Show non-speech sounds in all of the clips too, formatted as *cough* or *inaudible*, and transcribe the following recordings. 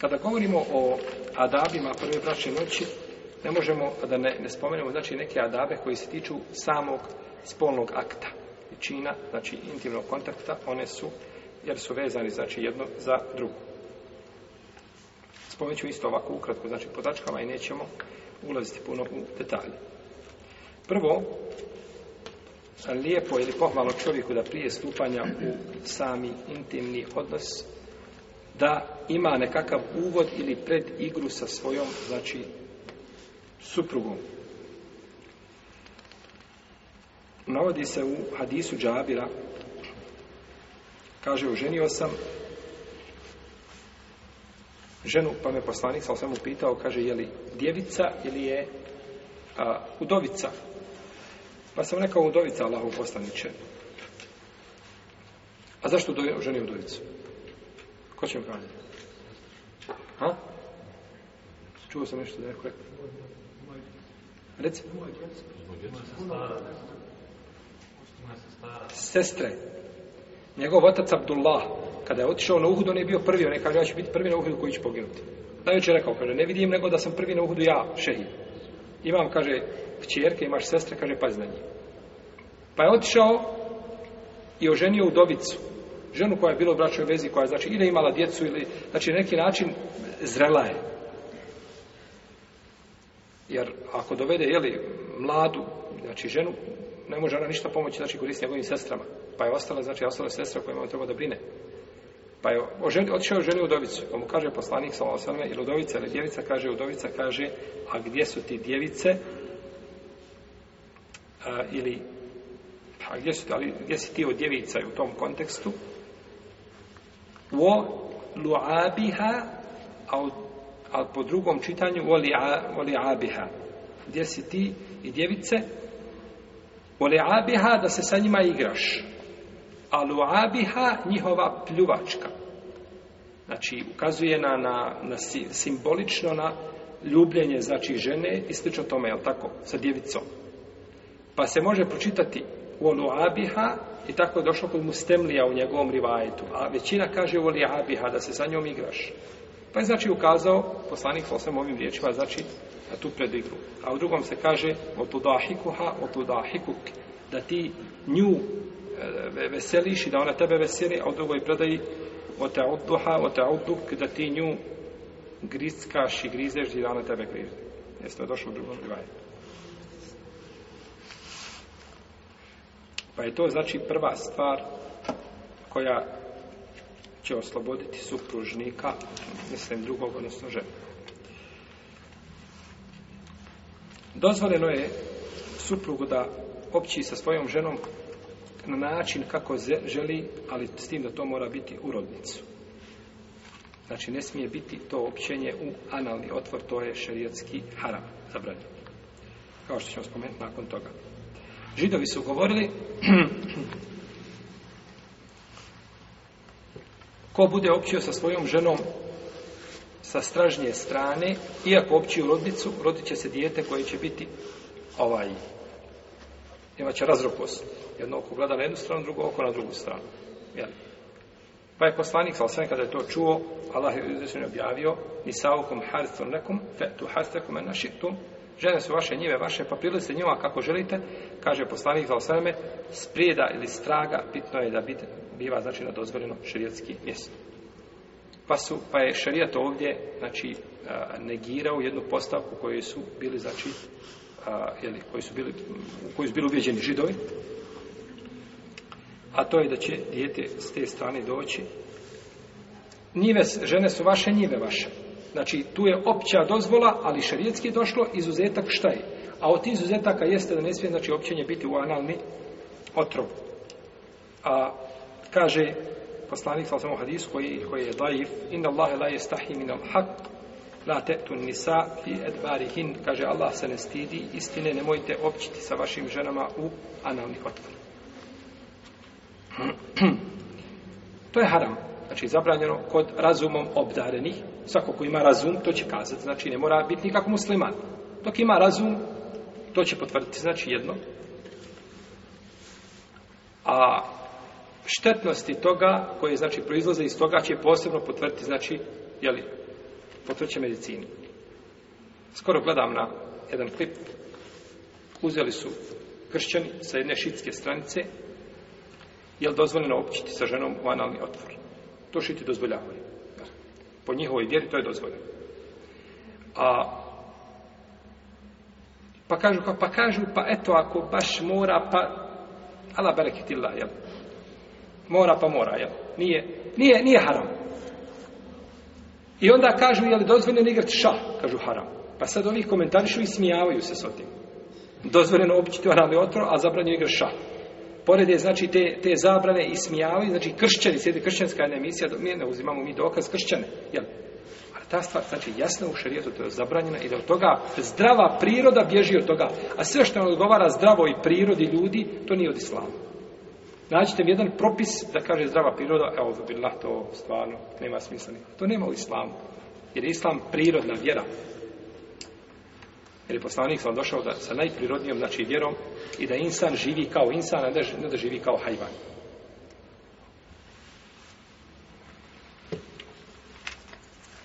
Kada govorimo o adabima prve braće noći, ne možemo da ne, spomenemo znači neke adabe koji se tiču samog spolnog akta. I čina, znači intimnog kontakta, one su, jer su vezani znači jedno za drugo. Spomenut ću isto ovako ukratko, znači po tačkama i nećemo ulaziti puno u detalje. Prvo, lijepo ili pohvalno čovjeku da prije stupanja u sami intimni odnos da ima nekakav uvod ili pred igru sa svojom, znači, suprugom. Navodi se u hadisu džabira, kaže, oženio sam ženu, pa me poslanik sam samo pitao, kaže, je li djevica ili je udovica? Pa sam rekao udovica, Allahov poslaniče. A zašto ženi udovicu? Ko će Ha? Čuo sam nešto da je Reci. Sestre. Njegov otac Abdullah, kada je otišao na Uhud, on je bio prvi. On je kaže, ja ću biti prvi na Uhudu koji će poginuti. Najveće je rekao, kaže, ne vidim nego da sam prvi na Uhudu ja, šehid. Imam, kaže, čjerke, imaš sestre, kaže, pazi na njih. Pa je otišao i oženio udovicu ženu koja je bila u bračnoj vezi, koja je znači ili imala djecu ili, znači na neki način zrela je. Jer ako dovede, jeli, mladu, znači ženu, ne može ona ništa pomoći, znači koristi njegovim sestrama. Pa je ostala, znači ostala sestra koja treba da brine. Pa je ženi otišao ženi udovicu, pa mu kaže poslanik sallallahu ili udovica ili djevica, kaže udovica, kaže, a gdje su ti djevice? A, ili, a gdje ali gdje si ti od djevica u tom kontekstu? wa lu'abiha, a, po drugom čitanju wa li'abiha. Gdje si ti i djevice? wa li'abiha, da se sa njima igraš. A lu'abiha, njihova pljuvačka. Znači, ukazuje na, na, na simbolično na ljubljenje, znači žene i slično tome, jel tako, sa djevicom. Pa se može pročitati abiha i tako je došlo kod Mustemlija u njegovom rivajetu. A većina kaže abiha da se sa njom igraš. Pa je znači ukazao poslanik osam ovim riječima, znači na tu predigru. A u drugom se kaže otudahikuha, otudahikuk, da ti nju e, veseliš i da ona tebe veseli, a u drugoj predaji Otaudduha, da ti nju grickaš i grizeš i da ona tebe grize. Jeste, došlo u drugom rivajetu. Pa je to znači prva stvar koja će osloboditi supružnika, mislim drugog, odnosno ženu. Dozvoljeno je suprugu da opći sa svojom ženom na način kako želi, ali s tim da to mora biti u rodnicu. Znači, ne smije biti to općenje u analni otvor, to je šerijatski haram zabranjeno. Kao što ćemo spomenuti nakon toga. Židovi su govorili *clears throat* ko bude općio sa svojom ženom sa stražnje strane, iako u rodnicu, rodit će se dijete koje će biti ovaj, imat će razrokost. Jedno oko gleda na jednu stranu, drugo oko na drugu stranu. Pa je poslanik, sa kada je to čuo, Allah je izvršenje objavio, nisaukum nekom, nekum, fetu harthakum šitum, Žene su vaše njive, vaše pa se njima kako želite, kaže poslanik za osvrame, sprijeda ili straga, bitno je da biva znači na dozvoljeno širijetski mjesto. Pa, su, pa je šerijat ovdje znači, e, negirao jednu postavku koju su bili znači a, e, ili koji su bili, u kojoj su bili uvjeđeni židovi, a to je da će dijete s te strane doći. Njive, žene su vaše, njive vaše. Znači, tu je opća dozvola, ali šarijetski došlo, izuzetak šta je? A od tih izuzetaka jeste da ne smije, znači, općenje biti u analni otrov. A kaže poslanik sa samo hadis koji, koji je daif, inna Allahe la jestahi minal haq, la nisa fi kaže Allah se ne stidi, istine nemojte općiti sa vašim ženama u analni otrov *clears throat* To je haram, znači zabranjeno kod razumom obdarenih, Svako ko ima razum, to će kazati. Znači, ne mora biti nikako musliman. Dok ima razum, to će potvrditi. Znači, jedno. A štetnosti toga, koje, znači, proizlaze iz toga, će posebno potvrditi, znači, jeli, potvrće medicini. Skoro gledam na jedan klip. Uzeli su kršćani sa jedne šitske stranice, Jel li dozvoljeno općiti sa ženom u analni otvor? To šiti dozvoljavaju. Po njihovoj vjeri to je dozvoljeno. A pa kažu, pa, pa kažu, pa eto, ako baš mora, pa ala bereketila, jel? Mora, pa mora, jel? Nije, nije, nije haram. I onda kažu, je li dozvoljeno igrat šah? Kažu haram. Pa sad oni komentarišu i smijavaju se s otim. Dozvoljeno općiti oralni otro, a zabranjeno igrat šah. Pored je znači te, te zabrane i smijavaju, znači kršćani, sjedi kršćanska emisija, mi ne uzimamo mi dokaz kršćane, jel? Ali ta stvar, znači jasno u šarijetu to je zabranjeno i da od toga zdrava priroda bježi od toga. A sve što nam odgovara zdravoj prirodi ljudi, to nije od islama. Nađite mi jedan propis da kaže zdrava priroda, evo na to stvarno nema smisla. To nema u islamu. Jer je islam prirodna vjera. Jer je poslanik sam došao da, sa najprirodnijom, znači vjerom, i da insan živi kao insan, a ne, da živi kao hajvan.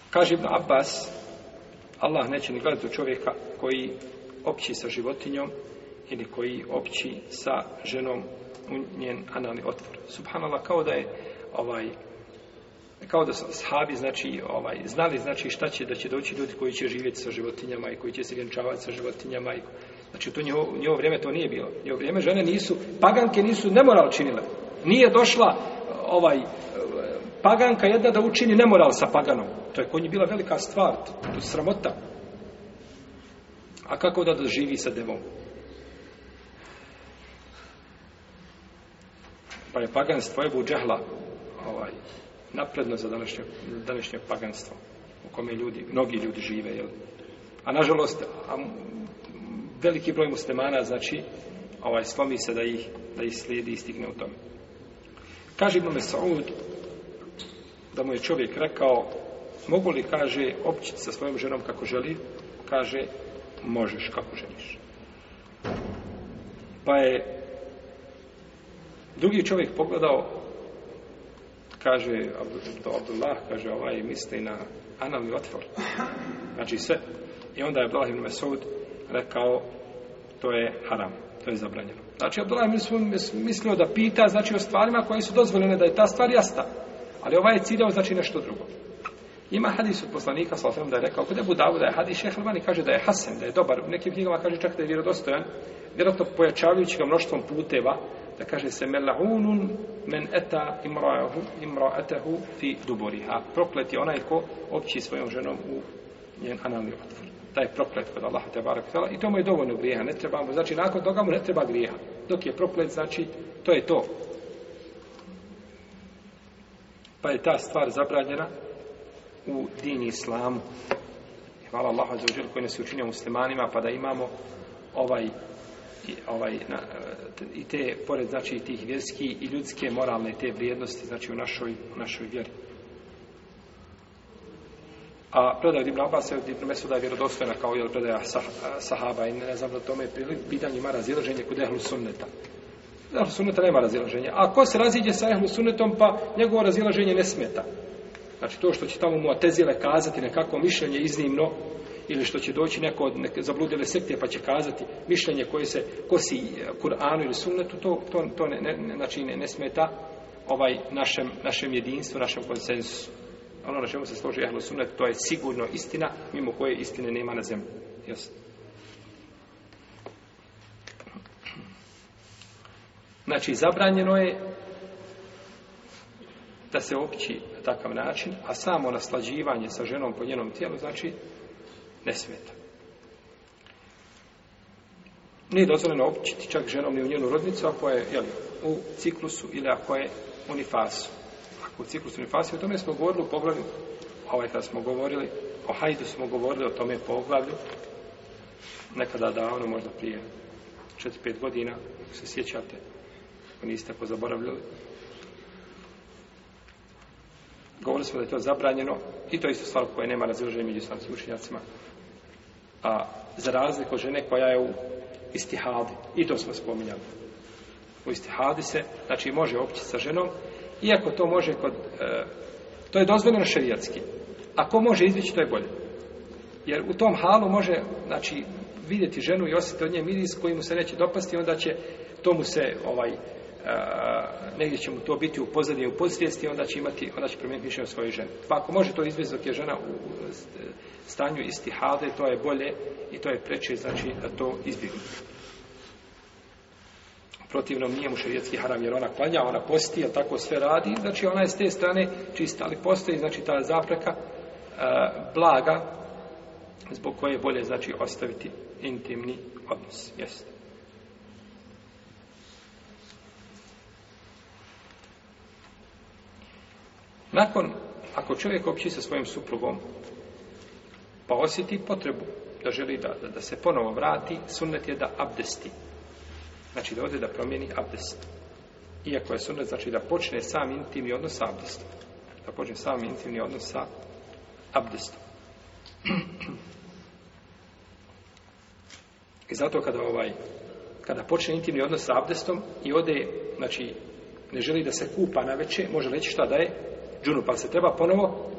Kaže Ibn Abbas, Allah neće ni gledati čovjeka koji opći sa životinjom ili koji opći sa ženom u njen analni otvor. Subhanallah, kao da je ovaj kao da su znači, ovaj, znali, znači, šta će, da će doći ljudi koji će živjeti sa životinjama i koji će se vjenčavati sa životinjama. I, znači, to njeo njeo vrijeme to nije bilo. njeo vrijeme žene nisu, paganke nisu nemoral činile. Nije došla ovaj e, paganka jedna da učini nemoral sa paganom. To je kod nje bila velika stvar, to sramota. A kako da doživi sa devom? Pa je paganstvo je Buđehla ovaj, napredno za današnje, današnje paganstvo u kome ljudi, mnogi ljudi žive, jel? A nažalost, veliki broj muslimana, znači, ovaj, slomi se da ih, da ih slijedi i stigne u tome. Kaže Ibn Saud da mu je čovjek rekao, mogu li, kaže, općiti sa svojom ženom kako želi? Kaže, možeš kako želiš. Pa je drugi čovjek pogledao kaže do Abdullah, kaže ovaj misli na analni otvor. Znači sve. I onda je Abdullah ibn Mesud rekao to je haram, to je zabranjeno. Znači Abdullah mislio da pita znači o stvarima koje su dozvoljene da je ta stvar jasna. Ali ovaj je ciljao znači nešto drugo. Ima hadis od poslanika sa da je rekao kod budavu da je hadis i kaže da je hasen, da je dobar. U nekim knjigama kaže čak da je vjerodostojan, vjerojatno pojačavajući ga mnoštvom puteva da kaže se melaunun men eta imra'ahu imra'atahu fi duburiha. Proklet je onaj ko opći svojom ženom u njen analni otvor. Taj proklet kod Allaha te i to mu je dovoljno grijeha, ne treba mu, znači nakon toga mu ne treba grijeha. Dok je proklet, znači to je to. Pa je ta stvar zabranjena u dini islamu. Hvala Allahu za koji nas učinio muslimanima, pa da imamo ovaj ovaj, na, i te, pored znači tih vjerski i ljudske moralne te vrijednosti, znači u našoj, našoj vjeri. A predaj Ibn Abbas je Ibn Mesuda je vjerodostojna kao je predaja sah, sahaba i ne znam da tome pitanje ima razilaženje kod ehlu sunneta. Ehlu sunneta nema razilaženja. A ko se raziđe sa ehlu sunnetom pa njegovo razilaženje ne smeta. Znači to što će tamo mu atezile kazati nekako mišljenje iznimno ili što će doći neko od neke zabludile sekte pa će kazati mišljenje koje se kosi e, Kur'anu ili sunnetu, to, to, to ne, ne, znači ne, smeta ovaj našem, našem jedinstvu, našem konsenzusu. Ono na čemu se složi ehlo sunnet, to je sigurno istina, mimo koje istine nema na zemlji. Znači, zabranjeno je da se opći na takav način, a samo naslađivanje sa ženom po njenom tijelu, znači, ne smeta. Nije dozvoljeno općiti čak ženom ni u njenu rodnicu ako je u ciklusu ili ako je u nifasu. Ako u ciklusu nifasu, o tome smo govorili u poglavlju, ovaj kada smo govorili, o hajdu smo govorili o tome poglavlju, nekada davno, možda prije 4-5 godina, ako se sjećate, ako niste zaboravljali. Govorili smo da je to zabranjeno i to je isto stvar koja nema razilaženja među stručnjacima a za razliku od žene koja je u istihadi. I to smo spominjali. U istihadi se, znači može opći sa ženom, iako to može kod, e, to je dozvoljeno šerijatski. Ako može izbjeći, to je bolje. Jer u tom halu može, znači, vidjeti ženu i osjetiti od nje miris koji mu se neće dopasti, onda će tomu se, ovaj, negdje će mu to biti u pozadnje u podsvijesti, onda će imati, onda će promijeniti mišljenje o svojoj ženi. Pa ako može to izvesti dok je žena u stanju istihade, to je bolje i to je preče, znači da to izbjegne. Protivno nije mu šerijetski haram, jer ona klanja, ona posti, a tako sve radi, znači ona je s te strane čista, ali postoji znači ta zapreka blaga zbog koje je bolje znači ostaviti intimni odnos. Jeste. Nakon, ako čovjek opći sa svojim suprugom, pa osjeti potrebu da želi da, da, se ponovo vrati, sunnet je da abdesti. Znači da ode da promijeni abdest. Iako je sunnet, znači da počne sam intimni odnos sa abdestom. Da počne sam intimni odnos sa abdestom. I zato kada ovaj, kada počne intimni odnos sa abdestom i ode, znači, ne želi da se kupa na veće, može reći šta da je džunu, pa se treba ponovo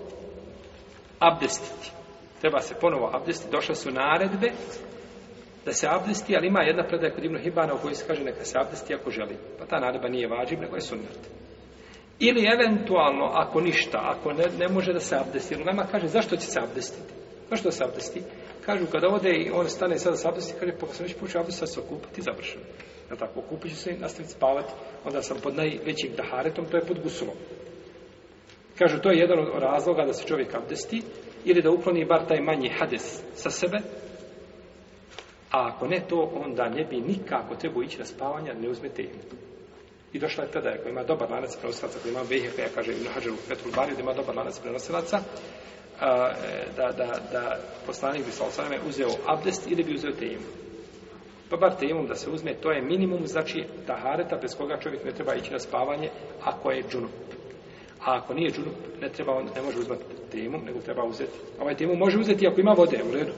abdestiti. Treba se ponovo abdestiti. Došle su naredbe da se abdesti, ali ima jedna predaj kod Hibana u kojoj se kaže neka se abdesti ako želi. Pa ta naredba nije vađiv, nego je sunnet. Ili eventualno, ako ništa, ako ne, ne može da se abdesti. Jer nama kaže, zašto će se abdestiti? Zašto se abdesti? Kažu, kada ode i on stane sada se abdesti, kaže, pa sam već počeo sad se okupati i završeno. Ja tako, okupit ću se i nastaviti spavati. Onda sam pod najvećim daharetom, to je pod gusulom. Kažu, to je jedan od razloga da se čovjek abdesti ili da ukloni bar taj manji hades sa sebe, a ako ne to, onda ne bi nikako trebao ići na spavanje, ne uzmete ime. I došla je tada, koja ima dobar lanac prenosilaca, koja ima VHP ja kažem Ibn Hađaru da ima dobar lanac prenosilaca, e, da, da, da poslanik bi uzeo abdest ili bi uzeo temu. Pa bar teimom da se uzme, to je minimum, znači tahareta bez koga čovjek ne treba ići na spavanje ako je džunup. A ako nije džunup, ne treba, on, ne može uzmati temu, nego treba uzeti. Ovaj temu može uzeti ako ima vode, u redu.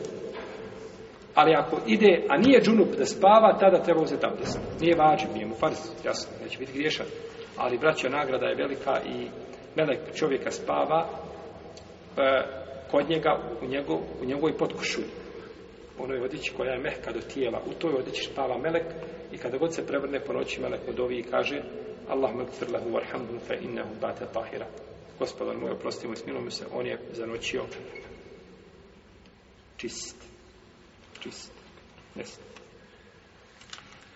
Ali ako ide, a nije džunup da spava, tada treba uzeti abdest. Nije vađen, nije mu farz, jasno, neće biti griješan. Ali braća nagrada je velika i melek čovjeka spava e, kod njega u, njegov, u njegovoj potkošulji. Onoj odići koja je mehka do tijela. U toj odići spava melek i kada god se prevrne po noći melek i kaže Allah magfir lahu warhamhu fa innahu bata tahira. Gospodar moj, oprosti mu i se, on je zanočio. čist. Čist. yes.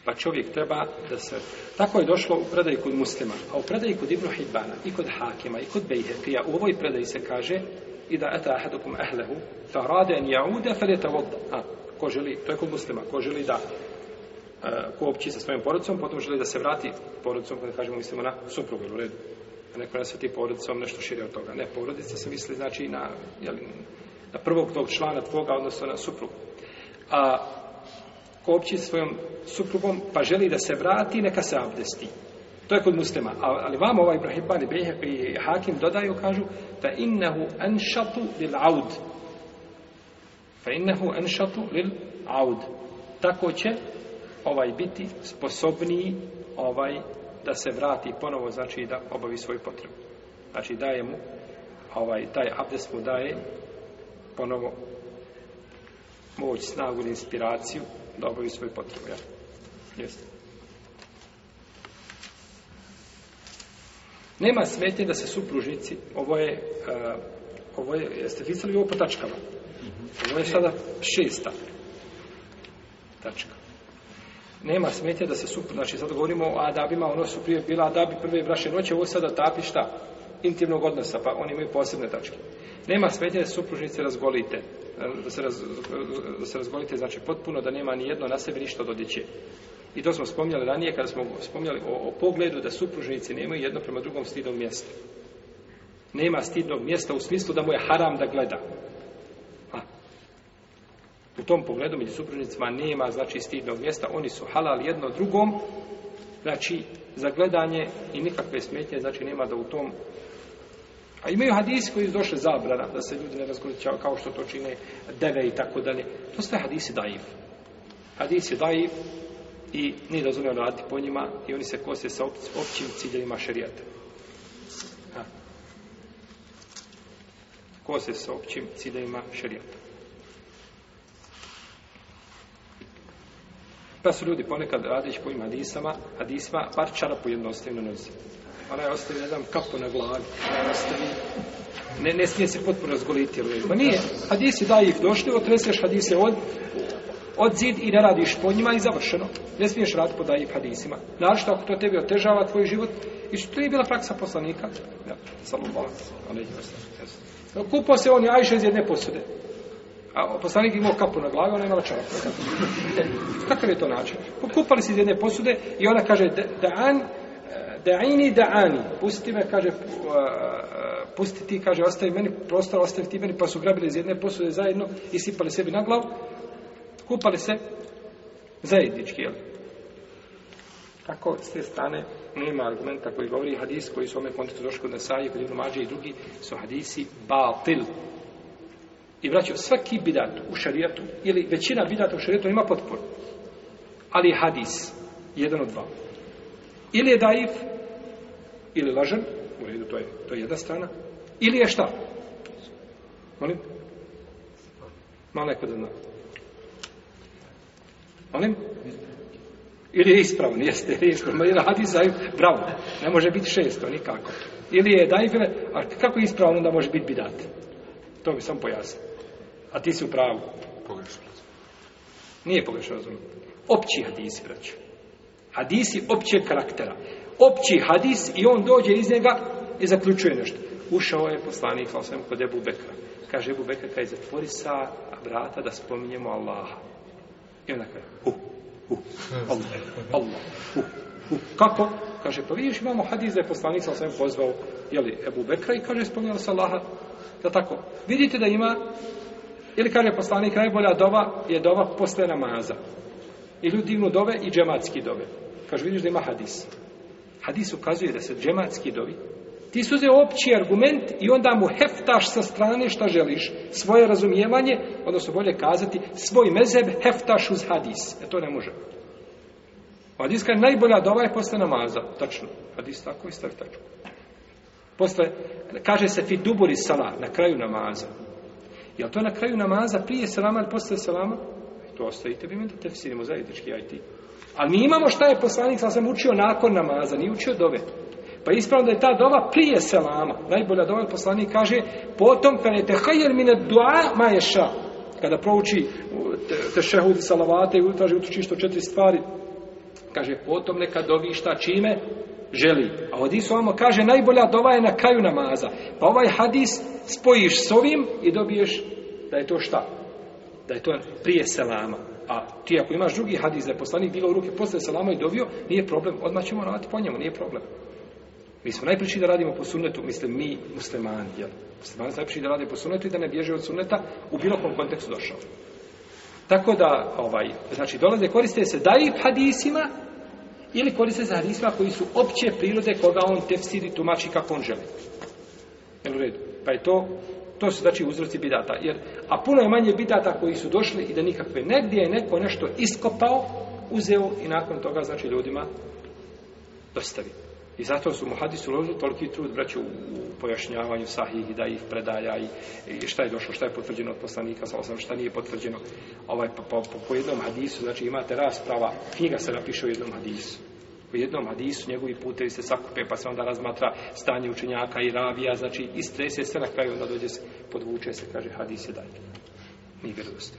Pa čovjek treba da se... Tako je došlo u predaji kod muslima, a u predaji kod Ibnu Hibana, i kod Hakima, i kod Bejhekija, u ovoj predaji se kaže i da eta ahadukum ahlehu, fa rade en jaude, fa A, ko želi, to je kod muslima, ko želi da Eh, opći sa svojom porodicom, potom želi da se vrati porodicom, kada kažemo mislimo na suprugu, u redu. A neko vrati porodicom nešto šire od toga. Ne, porodica se misli znači na, na prvog tog člana tvoga, odnosno na suprugu. A opći sa svojom suprugom, pa želi da se vrati, neka se abdesti. To je kod muslima. Ali vam ovaj Ibrahim i Hakim dodaju, kažu, fa innehu enšatu lil aud. Fa innehu enšatu lil aud. Tako će ovaj biti sposobniji ovaj da se vrati ponovo, znači da obavi svoju potrebu. Znači daje mu, ovaj, taj abdes mu daje ponovo moć, snagu i inspiraciju da obavi svoju potrebu. Ja? Nema smetnje da se supružnici, ovo je, uh, ovo je, jeste ovo po tačkama. Mhm. Ovo je sada šesta tačka nema smetje da se sup znači sad govorimo o adabima, ono su prije bila adabi prve braše noće, ovo sada tapi šta? Intimnog odnosa, pa oni imaju posebne tačke. Nema smetje da supružnice razgolite, da se, raz, se razgolite, znači potpuno da nema ni jedno na sebi ništa od I to smo spominjali ranije kada smo spominjali o, pogledu da supružnici nemaju jedno prema drugom stidnom mjestu. Nema stidnog mjesta u smislu da mu je haram da gleda. U tom pogledu među supružnicima nema znači stidnog mjesta, oni su halal jedno drugom, znači za gledanje i nikakve smetnje, znači nema da u tom a imaju hadisi koji su došli zabrana, da se ljudi ne razgoličavaju kao što to čine deve i tako dalje. To sve hadisi daiv. Hadisi daiv i nije razumio raditi po njima i oni se kose sa op općim ciljevima šerijata. Kose sa općim ciljevima šerijata. Pa su ljudi ponekad radeći po ovim hadisama, hadisma, par čarapu jednostavno nosi. Ona je ostavi, ne znam, kapu na glavi, ne, ne smije se potpuno razgoliti. Pa nije, hadisi daj ih došli, otreseš hadise od, od zid i ne radiš po njima i završeno. Ne smiješ raditi po dajih hadisima. Našto, ako to tebi otežava tvoj život, i što je bila praksa poslanika, ja, samo molim, kupao se on i iz jedne posude. A poslanik je imao kapu na glavi, ona je imala čarapu. Kakav je to način? Kupali se iz jedne posude i ona kaže da'an, eh, da'ini da'ani. Pusti me, kaže, eh, pusti ti, kaže, ostavi meni prostor, ostavi ti meni, pa su grabili iz jedne posude zajedno i sipali sebi na glavu. Kupali se zajednički, jel? Tako, s te strane, nema argumenta koji govori hadis koji su u ovome kontekstu došli kod i kod Ibn i drugi, su hadisi batil, i vraćao svaki bidat u šarijatu, ili većina bidata u šarijatu ima potporu. Ali hadis, jedan od dva. Ili je daif, ili lažan, u redu, to je, to je jedna strana, ili je šta? Molim? Malo neko da zna. Molim? Ili je ispravno, jeste, *laughs* ili je ispravno, hadis daif, ne može biti šesto, nikako. Ili je daif, a kako je ispravno, onda može biti bidat. To mi sam pojasnio. A ti si u pravu. Nije pogrešno razumio. Opći hadisi, braću. Hadisi općeg karaktera. Opći hadis i on dođe iz njega i zaključuje nešto. Ušao je poslanik, hvala kod Ebu Bekra. Kaže Ebu Bekra, kaj zatvori sa vrata da spominjemo Allaha. I onda kaže, Allah, Allah, Kako? Kaže, pa vidiš imamo hadis da je poslanik, sa svema pozvao, jeli, Ebu Bekra i kaže, spominjalo se Allaha. Da tako. Vidite da ima ili kaže poslanik, najbolja dova je dova posle namaza. I ljudi dignu dove i džematski dove. Kaže, vidiš da ima hadis. Hadis ukazuje da se džematski dovi. Ti suze opći argument i onda mu heftaš sa strane šta želiš. Svoje razumijevanje, odnosno bolje kazati, svoj mezeb heftaš uz hadis. E to ne može. Hadis kaže, najbolja dova je posle namaza. Tačno. Hadis tako i stavi tačno. Posle, kaže se duburi sala, na kraju namaza. Jel to na kraju namaza prije selama ili poslije selama? To ostavite vi mi da tefsirimo zajednički, ja i ti. Ali mi imamo šta je poslanik sam sam učio nakon namaza, nije učio dove. Pa ispravno da je ta dova prije selama. Najbolja dova poslanik kaže potom fenete hajer mine dua maješa. Kada prouči tešehud salavate i utraži utučišto četiri stvari. Kaže potom neka dovi šta čime? želi. A hadis ovamo kaže najbolja dova je na kraju namaza. Pa ovaj hadis spojiš s ovim i dobiješ da je to šta? Da je to prije selama. A ti ako imaš drugi hadis da je poslanik u ruke posle selama i dobio, nije problem. Odmah ćemo raditi po njemu, nije problem. Mi smo najpriči da radimo po sunnetu, mislim mi muslimani, jel? Muslimani su da rade po sunnetu i da ne bježe od sunneta u bilo kom kontekstu došao. Tako da, ovaj, znači, dolaze, koriste se daji hadisima ili koriste za hadisma koji su opće prirode koga on tefsiri tumači kako on želi. Jel u redu? Pa je to, to su znači uzroci bidata. Jer, a puno je manje bidata koji su došli i da nikakve. Negdje je neko nešto iskopao, uzeo i nakon toga znači ljudima dostavi. I zato su mu hadisu uložili toliki trud, braću, u pojašnjavanju sahih i da ih predaja i, šta je došlo, šta je potvrđeno od poslanika, sa osam, šta nije potvrđeno. Ovaj, po, po, po, jednom hadisu, znači imate rasprava, knjiga se napiše u jednom hadisu. U jednom hadisu njegovi putevi se sakupe, pa se onda razmatra stanje učenjaka i ravija, znači istrese se na kraju, onda dođe se, podvuče se, kaže hadis je dalje. Nije vjerovosti.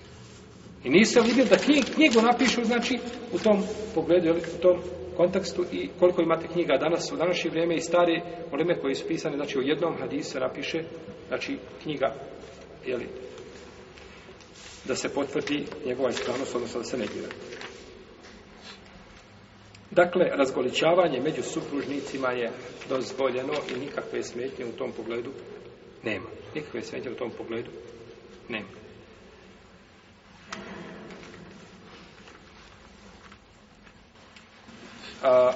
I nisam vidio da knjigu, knjigu napišu, znači, u tom pogledu, u tom kontekstu i koliko imate knjiga danas u današnje vrijeme i stari, vrijeme koji su pisane, znači u jednom hadisu napiše, znači knjiga, jeli, da se potvrdi njegova ispravnost, odnosno da se ne negira. Dakle, razgoličavanje među supružnicima je dozvoljeno i nikakve smetnje u tom pogledu nema. Nikakve smetnje u tom pogledu nema. a,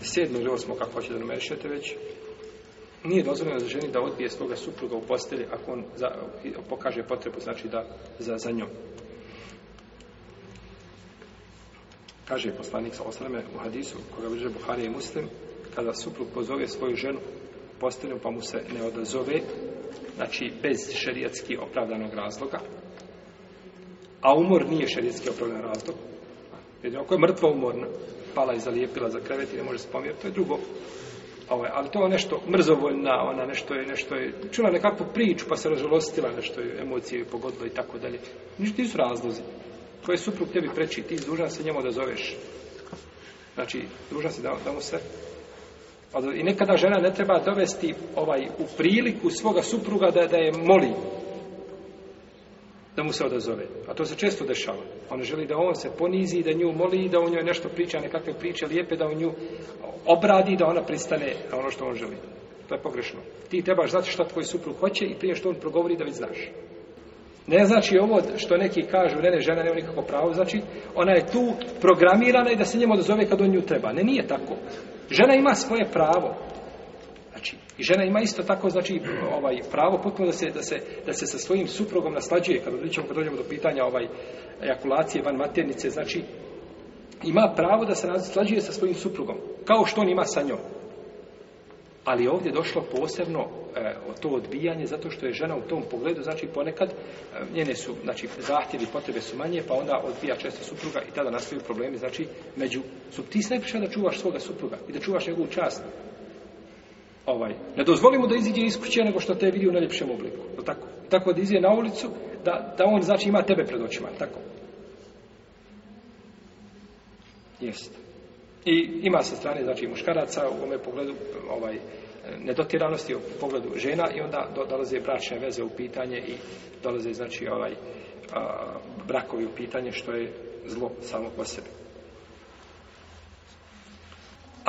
sedmo ili osmo, kako hoće da numerišete već, nije dozvoljeno za ženi da odbije svoga supruga u postelji ako on pokaže potrebu, znači da za, za njom. Kaže poslanik sa u hadisu, koga bliže Buhari i muslim, kada suprug pozove svoju ženu postelju pa mu se ne odazove, znači bez šerijatski opravdanog razloga, a umor nije šerijatski opravdan razlog, Jedino ako je mrtva umorna, pala i zalijepila za krevet i ne može se to je drugo. ali to je nešto mrzovoljna, ona nešto je, nešto je, čula nekakvu priču pa se ražalostila, nešto je emocije pogodilo i tako dalje. Ništa nisu razlozi. Koje je suprug tebi preči, ti dužan se njemu da zoveš. Znači, dužan si da, da mu se i nekada žena ne treba dovesti ovaj u priliku svoga supruga da, da je moli, da mu se odazove. A to se često dešava. Ona želi da on se ponizi, da nju moli, da u njoj nešto priča, nekakve priče lijepe, da u nju obradi, da ona pristane na ono što on želi. To je pogrešno. Ti trebaš znati šta tvoj suprug hoće i prije što on progovori da već znaš. Ne znači ovo što neki kažu, ne, ne, žena nema nikako pravo, znači ona je tu programirana i da se njemu odazove kad on nju treba. Ne, nije tako. Žena ima svoje pravo, i žena ima isto tako znači ovaj pravo potpuno da se, da se, da se sa svojim suprugom naslađuje kada pričamo kad dođemo do pitanja ovaj ejakulacije van maternice, znači ima pravo da se naslađuje sa svojim suprugom, kao što on ima sa njom. Ali ovdje došlo posebno e, to odbijanje zato što je žena u tom pogledu, znači ponekad e, njene su, znači zahtjevi potrebe su manje, pa onda odbija često supruga i tada nastaju problemi, znači među su ti se da čuvaš svoga supruga i da čuvaš njegovu čast, ovaj, ne dozvolimo da iziđe iz nego što te vidi u najljepšem obliku. jel tako? tako da iziđe na ulicu, da, da on znači ima tebe pred očima. tako? Jeste. I ima sa strane, znači, muškaraca u ovome pogledu, ovaj, nedotiranosti u pogledu žena i onda do, dolaze bračne veze u pitanje i dolaze, znači, ovaj, brakovi u pitanje, što je zlo samo po sebi.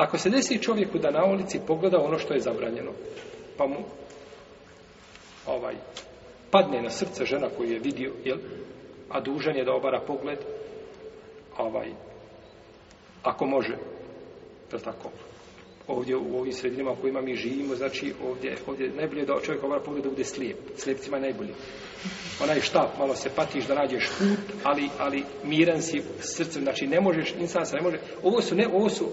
Ako se desi čovjeku da na ulici pogleda ono što je zabranjeno, pa mu ovaj, padne na srce žena koju je vidio, jel? a dužan je da obara pogled, ovaj, ako može, je tako? Ovdje u ovim sredinama u kojima mi živimo, znači ovdje, ovdje najbolje je da čovjek obara pogled da bude slijep. Slijepcima je najbolje. Onaj štap, malo se patiš da nađeš put, ali, ali miran si srcem, znači ne možeš, insan se ne može. Ovo su, ne, ovo su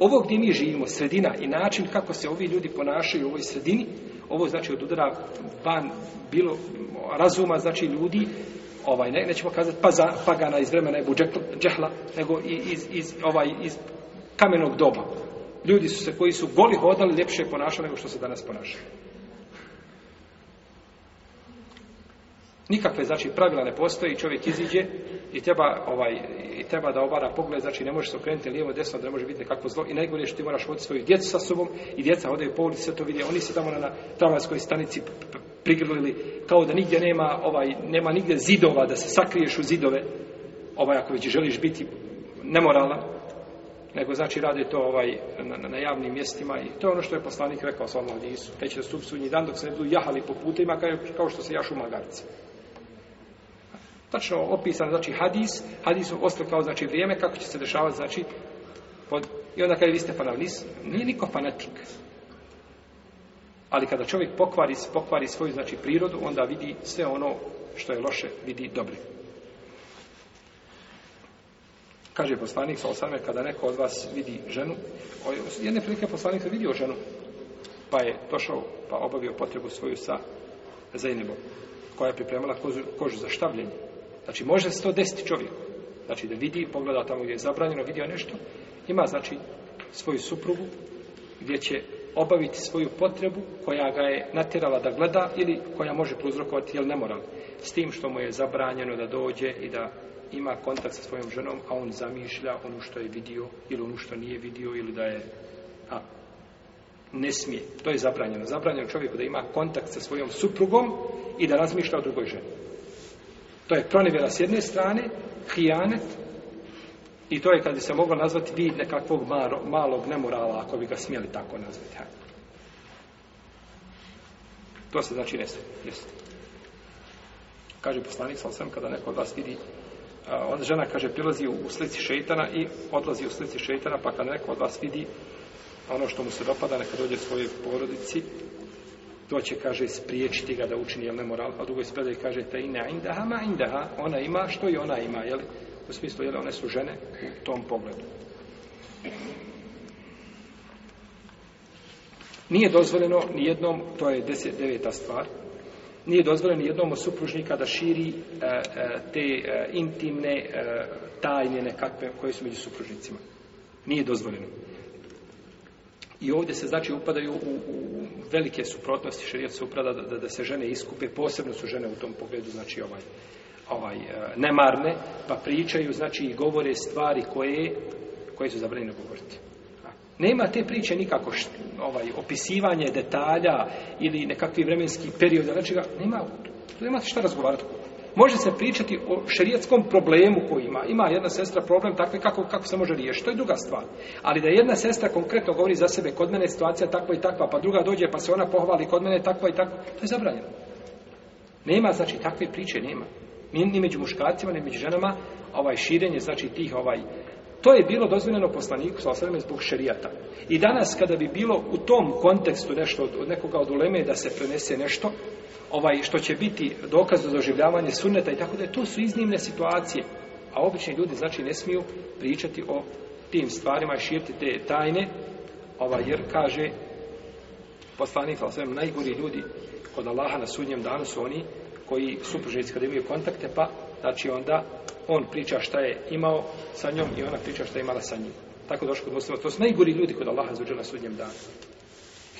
ovo gdje mi živimo, sredina i način kako se ovi ljudi ponašaju u ovoj sredini, ovo znači od udara van bilo razuma, znači ljudi, ovaj, nećemo kazati za, pagana iz vremena Ebu Džehla, nego iz, iz, ovaj, iz kamenog doba. Ljudi su se koji su goli hodali ljepše ponašali nego što se danas ponašaju. Nikakve, znači, pravila ne postoji, čovjek iziđe i treba, ovaj, i treba da obara pogled, znači ne možeš se okrenuti lijevo, desno, da ne može biti kakvo zlo. I najgore je što ti moraš voditi svoju djecu sa sobom i djeca hodaju po ulici, sve to vide. Oni se tamo na tramvajskoj stanici prigrlili, kao da nigdje nema, ovaj, nema nigdje zidova, da se sakriješ u zidove, ovaj, ako već želiš biti nemoralan, nego znači rade to ovaj, na, na, javnim mjestima i to je ono što je poslanik rekao sa gdje Isu. Neće da su dan dok se ne budu jahali po putima kao, kao što se jašu magarci. Tačno opisan, znači hadis, hadis kao, znači vrijeme kako će se dešavati, znači, i onda kada vi ste nis, nije niko fanatik. Ali kada čovjek pokvari, pokvari svoju, znači, prirodu, onda vidi sve ono što je loše, vidi dobro. Kaže poslanik sa osame, kada neko od vas vidi ženu, jedne prilike poslanik je vidio ženu, pa je došao, pa obavio potrebu svoju sa Zainibom, koja je pripremala kožu za štavljenje. Znači može se to desiti čovjeku. Znači da vidi, pogleda tamo gdje je zabranjeno, vidio nešto, ima znači svoju suprugu gdje će obaviti svoju potrebu koja ga je natjerala da gleda ili koja može prouzrokovati jel ne mora, S tim što mu je zabranjeno da dođe i da ima kontakt sa svojom ženom, a on zamišlja ono što je vidio ili ono što nije vidio ili da je a, ne smije. To je zabranjeno. Zabranjeno čovjeku da ima kontakt sa svojom suprugom i da razmišlja o drugoj ženi. To je pronevjera s jedne strane, hijanet, i to je kad bi se moglo nazvati vid nekakvog malo, malog nemorala, ako bi ga smjeli tako nazvati. To se znači ne Kaže poslanik sam kada neko od vas vidi onda žena kaže prilazi u slici šeitana i odlazi u slici šeitana pa kada neko od vas vidi ono što mu se dopada neka dođe svojoj porodici to će, kaže, spriječiti ga da učini jel, moral, A drugoj spredaj kaže, ta ina indaha ma indaha, ona ima što i ona ima, jel? U smislu, jel, one su žene u tom pogledu. Nije dozvoljeno ni jednom, to je deset, deveta stvar, nije dozvoljeno ni jednom od supružnika da širi e, e, te e, intimne tajne nekakve koje su među supružnicima. Nije dozvoljeno. I ovdje se znači upadaju u, velike suprotnosti, šerijat se uprada da, da, se žene iskupe, posebno su žene u tom pogledu, znači ovaj, ovaj e, nemarne, pa pričaju, znači i govore stvari koje, koje su zabranjene govoriti. Nema te priče nikako ovaj, opisivanje detalja ili nekakvi vremenski period, nečega, znači, nema, tu nema šta razgovarati može se pričati o šerijetskom problemu koji ima. Ima jedna sestra problem takve kako, kako se može riješiti. To je druga stvar. Ali da jedna sestra konkretno govori za sebe, kod mene je situacija takva i takva, pa druga dođe pa se ona pohvali, kod mene je takva i takva, to je zabranjeno. Nema, znači, takve priče nema. Ni, među muškarcima, ni među ženama, ovaj širenje, znači, tih, ovaj, to je bilo dozvoljeno poslaniku sa zbog šerijata. I danas kada bi bilo u tom kontekstu nešto od, nekoga od uleme da se prenese nešto, ovaj što će biti dokaz za doživljavanje sunneta i tako da to su iznimne situacije. A obični ljudi znači ne smiju pričati o tim stvarima i širiti te tajne, ovaj, jer kaže poslanik sa svem najgori ljudi kod Allaha na sudnjem danu su oni koji supružnici kada imaju kontakte, pa znači onda on priča šta je imao sa njom i ona priča šta je imala sa njim. Tako došlo kod muslima. To su najgori ljudi kod Allaha na sudnjem danu.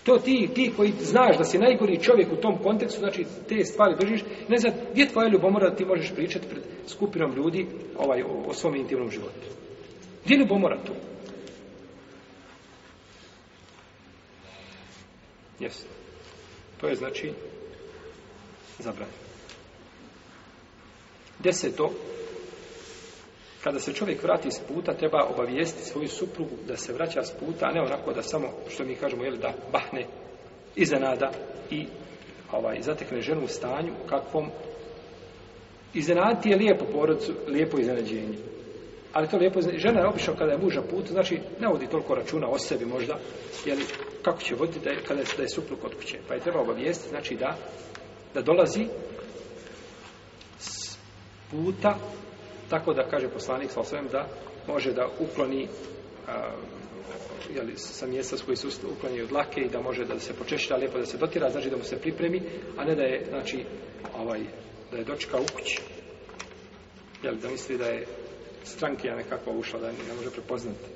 To ti, ti koji znaš da si najgori čovjek u tom kontekstu, znači te stvari držiš, ne znam, gdje je tvoja ljubomora da ti možeš pričati pred skupinom ljudi ovaj, o, o svom intimnom životu? Gdje je ljubomora tu? Jeste. To je znači zabranjeno. Deseto, kada se čovjek vrati s puta, treba obavijestiti svoju suprugu da se vraća s puta, a ne onako da samo, što mi kažemo, jel, da bahne iznenada i ovaj, zatekne ženu u stanju kakvom iznenaditi je lijepo porodcu, lijepo iznenađenje. Ali to lijepo žena je obično kada je muža put, znači ne vodi toliko računa o sebi možda, jer kako će voditi da je, kada je, da je suprug od kuće. Pa je treba obavijestiti, znači da, da dolazi s puta tako da kaže poslanik sa osvijem da može da ukloni a, jeli, sa mjesta s koji se ukloni od lake i da može da se počešća, lijepo da se dotira, znači da mu se pripremi, a ne da je, znači, ovaj, da je dočka u kući. Jel, da misli da je stranke nekakva ušla, da ne može prepoznati.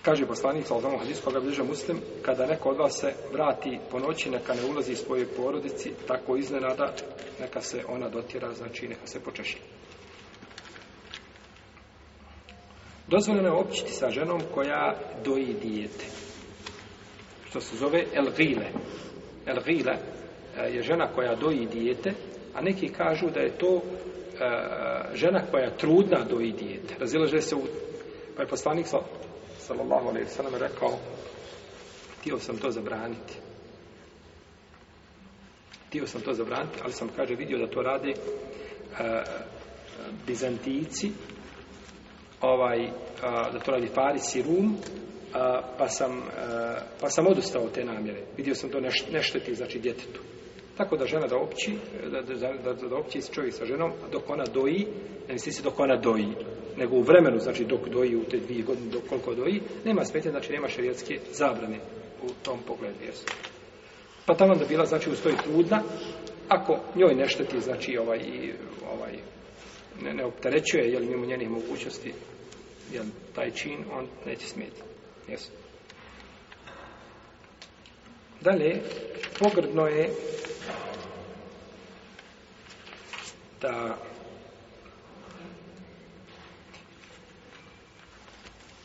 Kaže poslanik sa ozvanom hadisu bliže muslim, kada neko od vas se vrati po noći, neka ne ulazi svojoj porodici, tako iznenada, neka se ona dotjera, znači neka se počeši. Dozvoljeno je općiti sa ženom koja doji dijete. Što se zove elgile. Elgile e, je žena koja doji dijete, a neki kažu da je to e, žena koja je trudna doji dijete. Razilaže se u... Pa je sallallahu alaihi sallam rekao htio sam to zabraniti. Htio sam to zabraniti, ali sam, kaže, vidio da to rade Bizantici, ovaj, da to radi Paris i Rum, pa, sam, e, pa sam odustao te namjere. Vidio sam to neš, nešteti, znači, djetetu. Tako da žena da opći, da, da, da, opći čovjek sa ženom, dok ona doji, ne misli se dok ona doji nego u vremenu, znači dok doji u te dvije godine, dok koliko doji, nema smetnje, znači nema šarijatske zabrane u tom pogledu. Jesu. Pa tamo da bila, znači, ustoji trudna, ako njoj nešteti, šteti, znači, ovaj, i, ovaj, ne, ne opterećuje, jel, mimo njenih mogućnosti, jel, taj čin, on neće smijeti. Jesu. Dalje, pogrdno je da